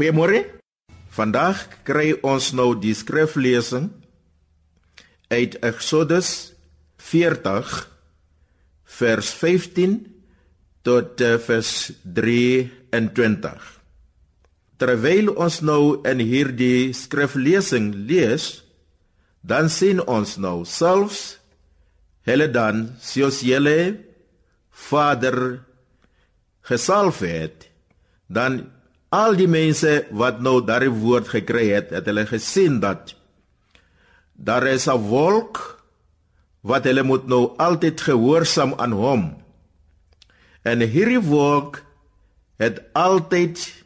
Goeiemôre. Vandag kry ons nou die skriflesing uit Eksodus 40 vers 15 tot eh, vers 23. Terwyl ons nou in hierdie skriflesing lees, dan sien ons nou selfs hulle dan soos julle Vader gesalf het, dan al die mense wat nou daardie woord gekry het, het hulle gesien dat daar is 'n wolk wat hulle moet nou altyd gehoorsaam aan hom. En hierdie wolk het altyd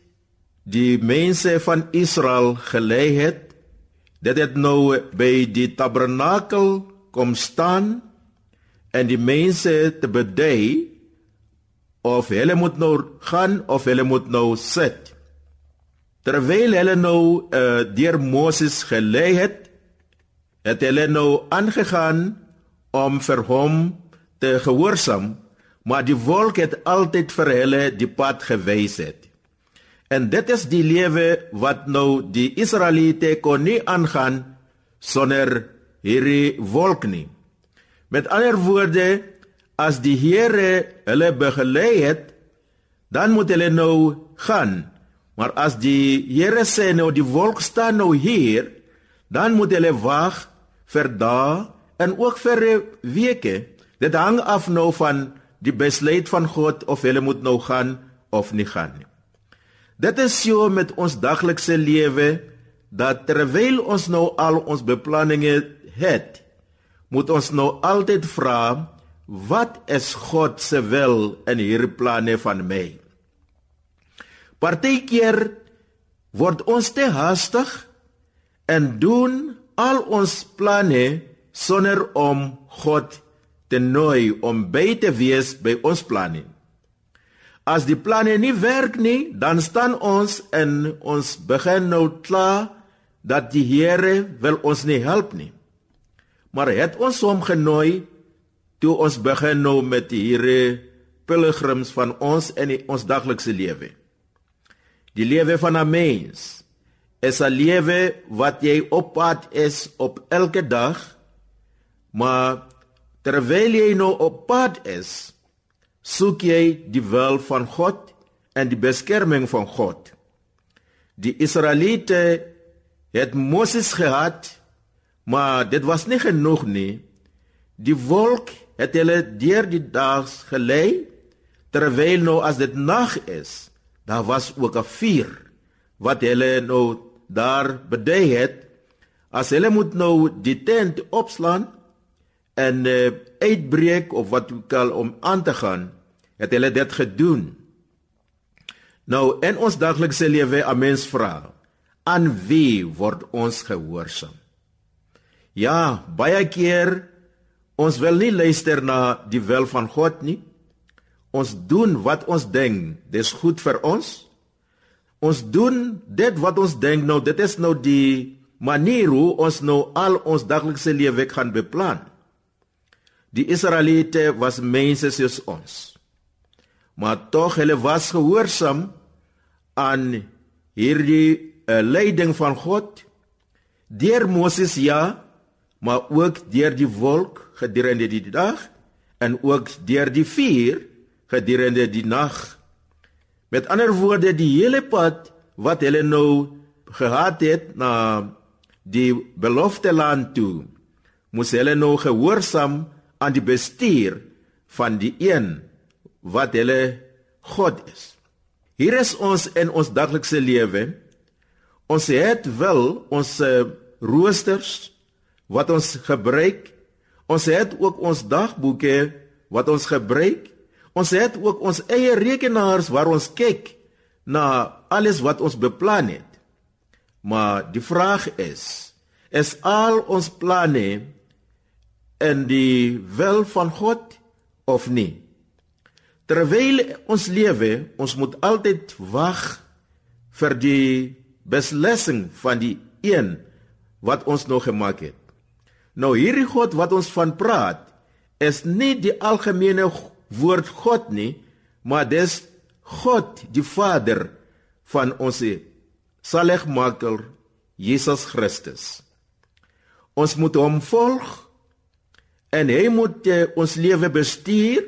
die mense van Israel gelei het dit het nou by die tabernakel kom staan en die mense te bedei of hulle moet nou gaan of hulle moet nou sit. Terwyl hulle nou uh, deur Moses gelei het, het hulle nou aangegaan om vir hom te gehoorsaam, maar die wolk het altyd vir hulle die pad gewys het. En dit is die lewe wat nou die Israeliete kon nie aangaan sonder hierdie wolk nie. Met ander woorde, as die Here hulle begelei het, dan moet hulle nou gaan. Maar as die Here sê nou die wolk staan nou hier, dan moet hulle wag vir dae en ook vir weke. Dit hang af nou van die besluit van God of hulle moet nou gaan of nie gaan nie. Dit is so met ons daglikse lewe dat terwyl ons nou al ons beplanninge het, moet ons nou altyd vra wat is God se wil in hierdie planne van my? Partykeer word ons te haastig en doen al ons planne sonder om God te nooi om by te wees by ons planne. As die planne nie werk nie, dan staan ons en ons begin nou kla dat die Here wil ons nie help nie. Maar het ons hom genooi toe ons begin nou met hierdie pilgrims van ons in die, ons daglikse lewe. Die lewe van 'n mens is 'n lewe wat jy op pad is op elke dag, maar terwyl jy nou op pad is, soek jy die wil van God en die beskerming van God. Die Israeliete het Moses gehad, maar dit was nie genoeg nie. Die wolk het hulle deur die dae gelei terwyl nou as dit nag is, daar was ook 'n vuur wat hulle nou daar bedei het. As hulle moet nou die tent opslaan en uh, uitbreek of wat ook al om aan te gaan, het hulle dit gedoen. Nou in ons daglikse lewe, 'n mens vra, aan wie word ons gehoorsaam? Ja, baie keer Ons wil nie luister na die wil van God nie. Ons doen wat ons dink dis goed vir ons. Ons doen dit wat ons dink nou dit is nou die manier hoe ons nou al ons daglikse lewe gaan beplan. Die Israeliete was mense soos ons. Maar tog hulle was gehoorsaam aan hierdie uh, leiding van God deur Moses ja, maar ook deur die wolk gedurende die dag en ook deur die vuur gedurende die nag. Met ander woorde, die hele pad wat hulle nou gehad het na die beloofde land toe, moes hulle nou gehoorsaam aan die bestuur van die een wat hulle God is. Hier is ons in ons daglikse lewe. Ons het wel ons roosters wat ons gebruik. Ons het ook ons dagboeke wat ons gebruik. Ons het ook ons eie rekenaars waar ons kyk na alles wat ons beplan het. Maar die vraag is, is al ons planne in die wil van God of nie? Terwyl ons lewe, ons moet altyd wag vir die beslissing van die een wat ons nog gemaak het. Nou hierdie God wat ons van praat, is nie die algemene woord God nie, maar dis God, die Vader van ons saligmaker Jesus Christus. Ons moet hom volg en hy moet uh, ons lewe bestuur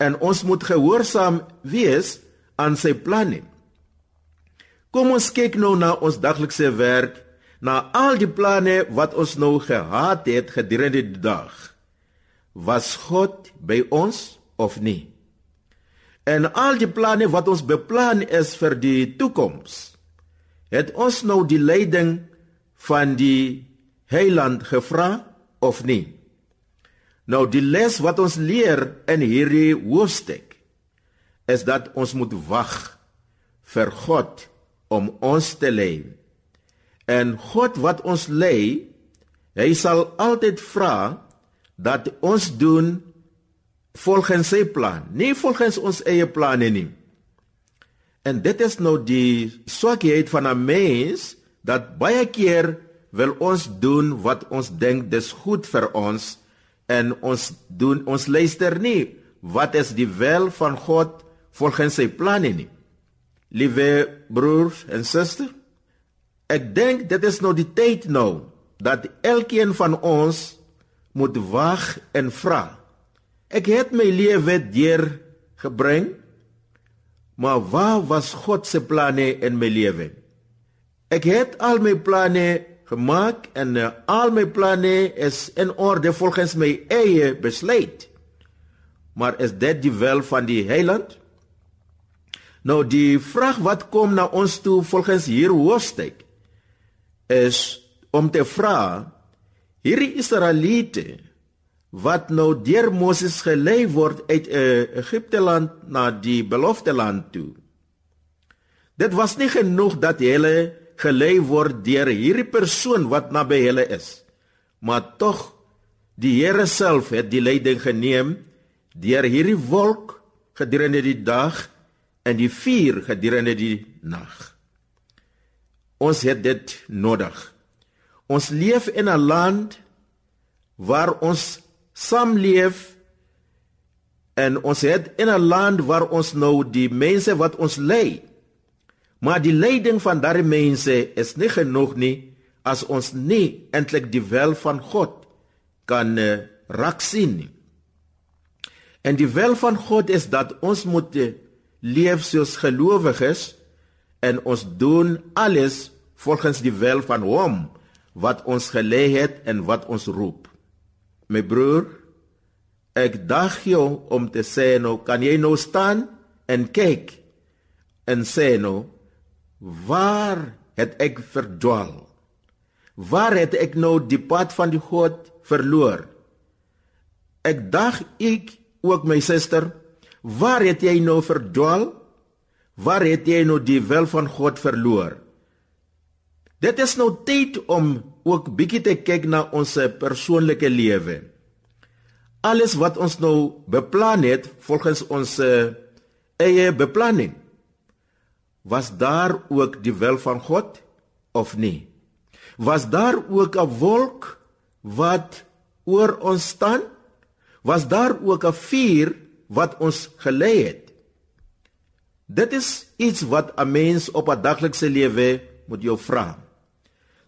en ons moet gehoorsaam wees aan sy planne. Kom ons kyk nou na ons daglikse werk, na al die planne wat ons nou gehad het gedurende die dag. Was God by ons of nie? En al die planne wat ons beplan is vir die toekoms. Het ons nou die leiding van die Heiland gevra of nie? Nou die les wat ons leer in hierdie hoofstuk is dat ons moet wag vir God om ons te lei. En God wat ons lei, hy sal altyd vra dat ons doen volgens sy plan, nie volgens ons eie planne nie. En dit is nou die swakheid van 'n mens dat baie keer wil ons doen wat ons dink dis goed vir ons en ons doen ons luister nie wat is die wil van God volgens sy planne nie. Liewe broers en susters, ek dink dit is nou die tyd nou dat elkeen van ons moet wag en vra. Ek het my lewe deur gebring, maar waar was God se planne in my lewe? Ek het al my planne gemaak en uh, al my planne is in orde volgens my eie besluit. Maar is dit die wil van die Heiland? Nou die vraag wat kom na ons toe volgens hier hoofstuk is om te vra hierdie Israeliete wat nou deur Moses gelei word uit uh, Egipte land na die beloofde land toe. Dit was nie genoeg dat hulle gelei word deur hierdie persoon wat naby hulle is, maar tog die Here self het die leiding geneem deur hierdie wolk gedurende die dag en die vuur gedurende die nag. Ons het dit nodig. Ons leef in 'n land waar ons saamleef en ons het in 'n land waar ons nou die mense wat ons lei. Maar die leiding van daardie mense is nie genoeg nie as ons nie eintlik die wil van God kan uh, raak sien nie. En die wil van God is dat ons moet uh, leef soos gelowiges en ons doen alles volgens die wil van hom wat ons gelê het en wat ons roep. My broer, ek dag jou om te sê nou kan jy nou staan en kyk en sê nou waar het ek verdwaal? Waar het ek nou die pad van die God verloor? Ek dag ek ook my suster Waar het jy nou verdwaal? Waar het jy nou die wil van God verloor? Dit is nou tyd om ook bietjie te kyk na ons persoonlike lewe. Alles wat ons nou beplan het volgens ons eie beplanning. Was daar ook die wil van God of nie? Was daar ook 'n wolk wat oor ons staan? Was daar ook 'n vuur wat ons gelei het. Dit is iets wat 'n mens op 'n daglikse lewe moet jou vra.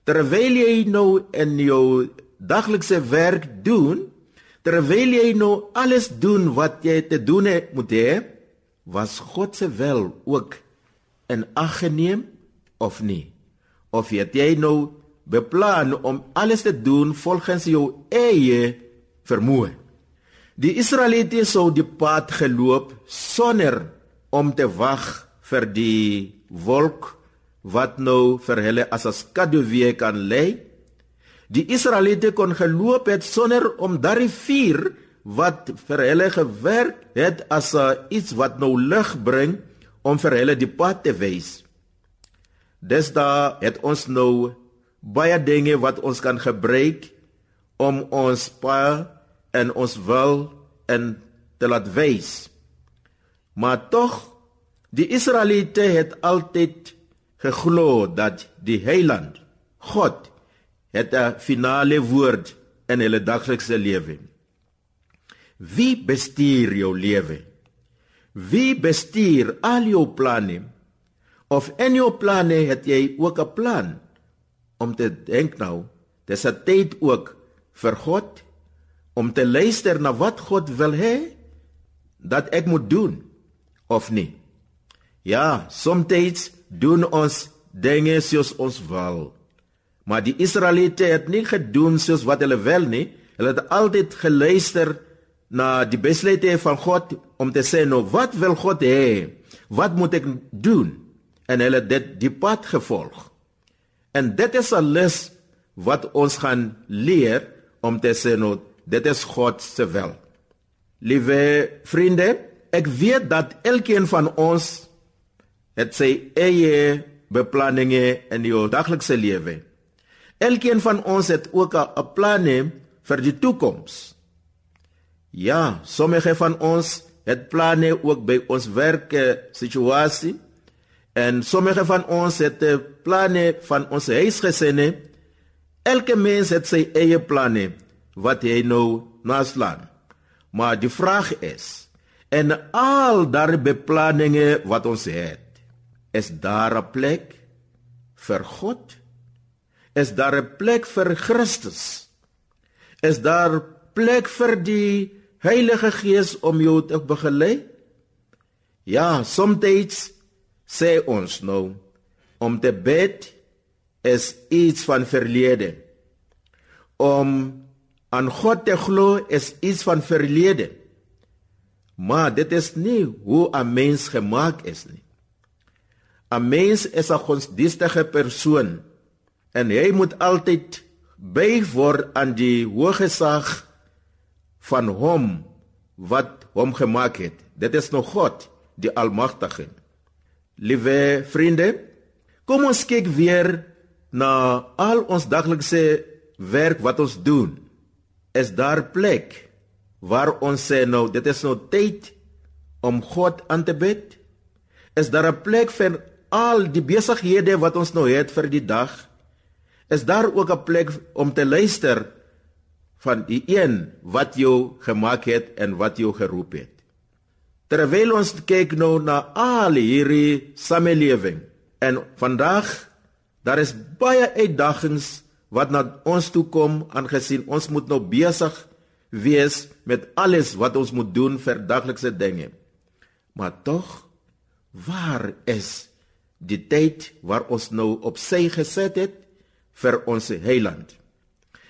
Terwyl jy nou in jou daglikse werk doen, terwyl jy nou alles doen wat jy te doen het, moet hê, was God se wil ook in ag geneem of nie? Of het jy nou beplan om alles te doen volgens jou eie vermoë? Die Israeliete sou die pad geloop sonder om te wag vir die wolk wat nou vir hulle as 'n skaduwee kan lê. Die Israeliete kon geloop het sonder om daardie vuur wat vir hulle gewerk het as iets wat nou lig bring om vir hulle die pad te wys. Dis daar het ons nou baie dinge wat ons kan gebruik om ons pad en ons wil in te laat wys. Maar tog die Israeliete het altyd geglo dat die Heiland God het 'n finale woord in hulle daglikse lewe. Wie bestuur jou lewe? Wie bestuur al jou planne? Of in jou planne het jy ook 'n plan om te dink nou, dis 'n tyd ook vir God om te luister na wat God wil hê dat ek moet doen of nie. Ja, soms doen ons dinge soos ons wil. Maar die Israeliete het nie gedoen soos wat hulle wil nie. Hulle het altyd geluister na die besluite van God om te sê nou wat wil God hê? Wat moet ek doen? En hulle het dit die pad gevolg. En dit is 'n les wat ons gaan leer om te sê nou dit is God se wil. Liewe vriende, ek weet dat elkeen van ons het sy eie beplanninge in die daglikse lewe. Elkeen van ons het ook 'n plan vir die toekoms. Ja, sommige van ons het planne ook by ons werk situasie en sommige van ons het planne van ons huisgesinne. Elke mens het sy eie planne wat hy nou naslaan. Maar die vraag is en al daardie beplanninge wat ons het, is daar 'n plek vir God? Is daar 'n plek vir Christus? Is daar plek vir die Heilige Gees om jou te begelei? Ja, soms sê ons nou om te bid is iets van verlede. Om aan God te glo is iets van verlede. Maar dit is nie hoe 'n mens gemaak is nie. 'n Mens is 'n godsdienstige persoon en hy moet altyd buig word aan die hoë gesag van hom wat hom gemaak het. Dit is nog God, die Almagtige. Liewe vriende, kom ons kyk weer na al ons daglikse werk wat ons doen. Is daar plek waar ons sê nou dit is nou tyd om God aan te bid? Is daar 'n plek vir al die besighede wat ons nou het vir die dag? Is daar ook 'n plek om te luister van die een wat jou gemaak het en wat jou geroep het. Terwyl ons kyk nou na al hierdie samelewing en vandag daar is baie uitdagings wat na ons toe kom aangesien ons moet nou besig wees met alles wat ons moet doen vir daglikse dinge. Maar tog waar is die tyd waar ons nou op sy gesit het vir ons heiland?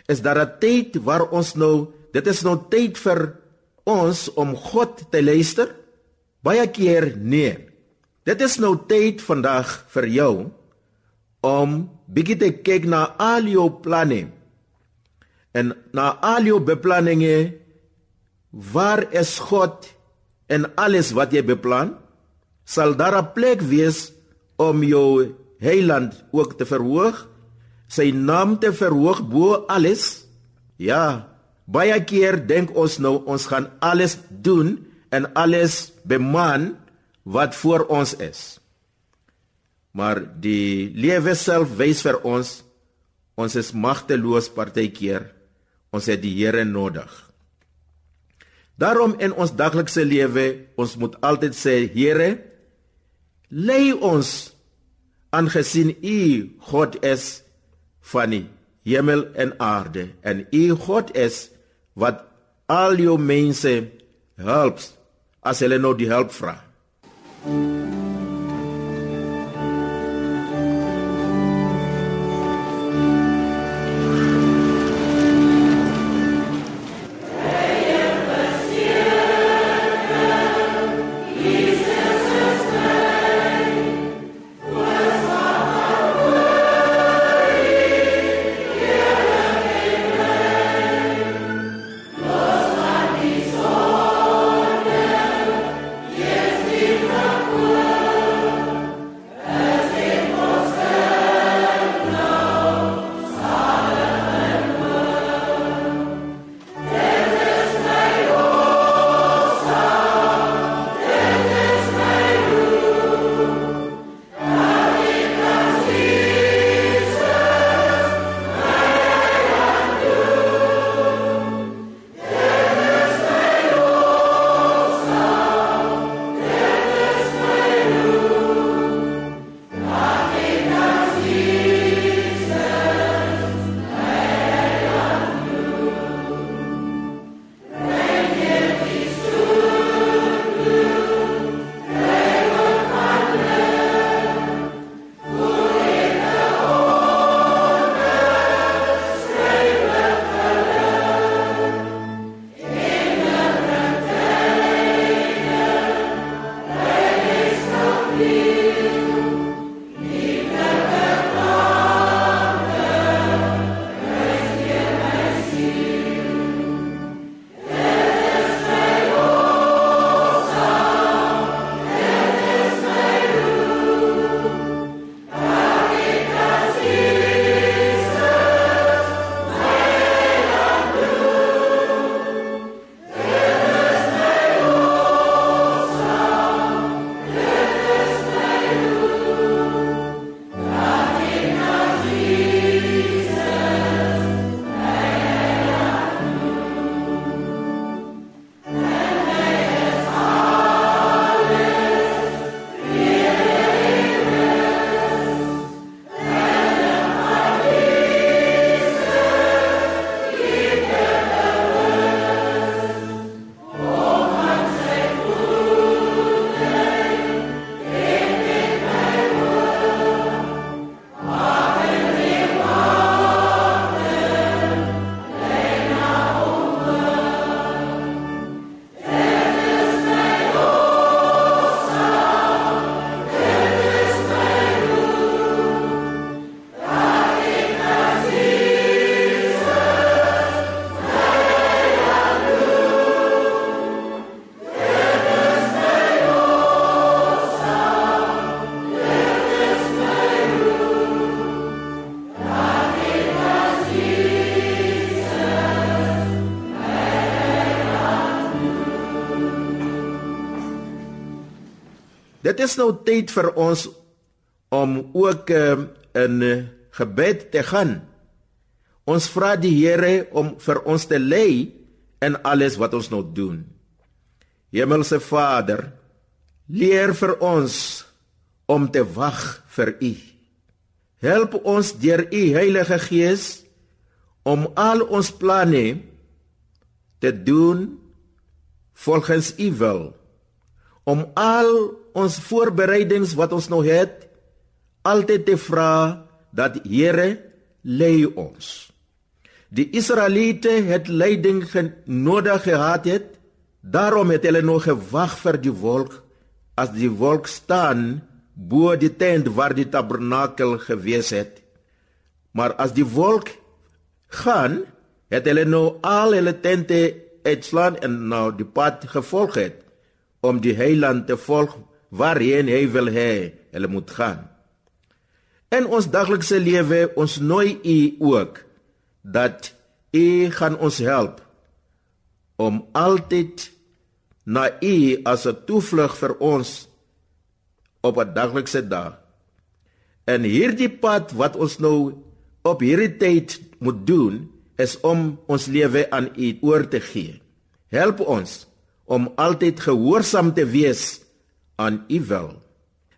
is daar 'n tyd waar ons nou dit is nou tyd vir ons om God te luister? Baie keer nee. Dit is nou tyd vandag vir jou om bietjie te kyk na al jou planne en na al jou beplanninge. Waar is God en alles wat jy beplan? Sal daar 'n plek wees om jou heiland ook te verhoog? sy naam te verhoog bo alles? Ja, baie keer dink ons nou ons gaan alles doen en alles beman wat voor ons is. Maar die lewe self wys vir ons ons is magteloos partykeer. Ons het die Here nodig. Daarom in ons daglikse lewe, ons moet altyd sê, Here, lei ons aangesien U God is van die hemel en aarde en u God is wat al jou mense help as hulle nou die hulp vra. Lord. Dit is nou tyd vir ons om ook uh, in gebed te gaan. Ons vra die Here om vir ons te lei in alles wat ons nou doen. Hemelse Vader, leer vir ons om te wag vir U. Help ons deur U Heilige Gees om al ons planne te doen volgens U wil. Om al ons voorbereidings wat ons nou het altyd te vra dat Here lei ons. Die Israeliete het leiding nodig gehad het, daarom het hulle nog gewag vir die wolk as die wolk staan bo die tent waar die tabernakel gewees het. Maar as die wolk gaan, het hulle nou al hulle tente uitslaan en nou die pad gevolg het om die heiland te volg waarheen hy wil hê hulle moet gaan. In ons daglikse lewe ons nooi u ook dat u gaan ons help om altyd na u as 'n toevlug vir ons op 'n daglikse dag. En hierdie pad wat ons nou op hierdie tyd moet doen is om ons lewe aan u oor te gee. Help ons om altyd gehoorsaam te wees aan u wil.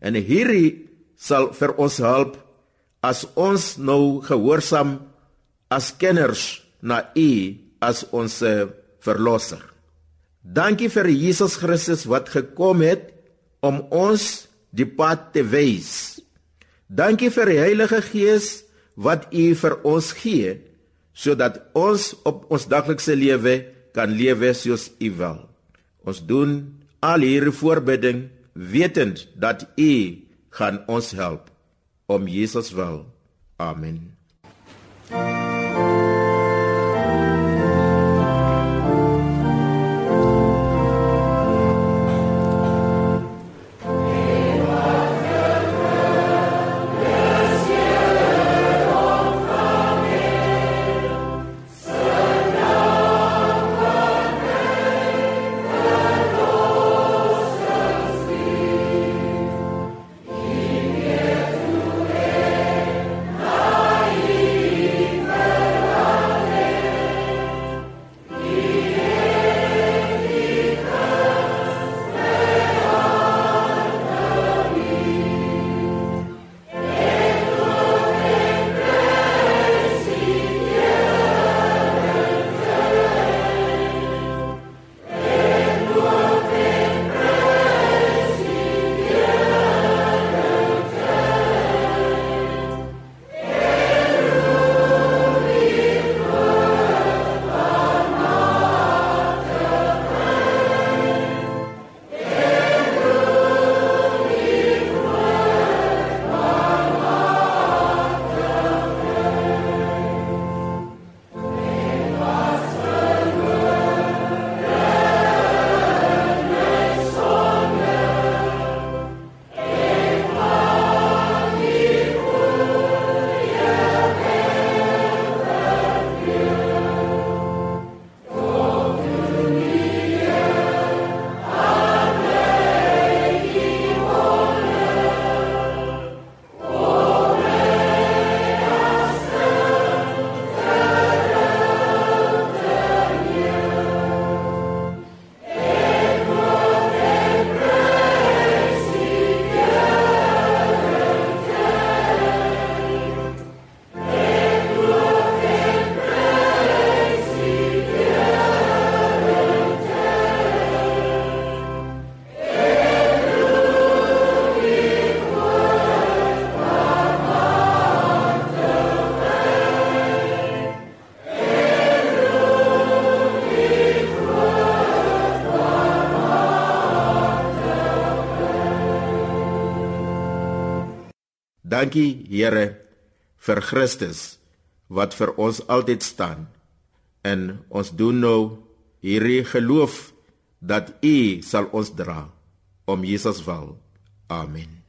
En hierdie sal vir ons help as ons nou gehoorsaam as kenners na U as ons verlosser. Dankie vir Jesus Christus wat gekom het om ons die pad te wys. Dankie vir die Heilige Gees wat U vir ons gee sodat ons op ons daglikse lewe kan lewe soos U wil. Ons doen al hierdie voorbidding wetend dat U gaan ons help om Jesus wil. Amen. Dankie Here vir Christus wat vir ons altyd staan. En ons doen nou hierdie geloof dat U sal ons dra om Jesus wil. Amen.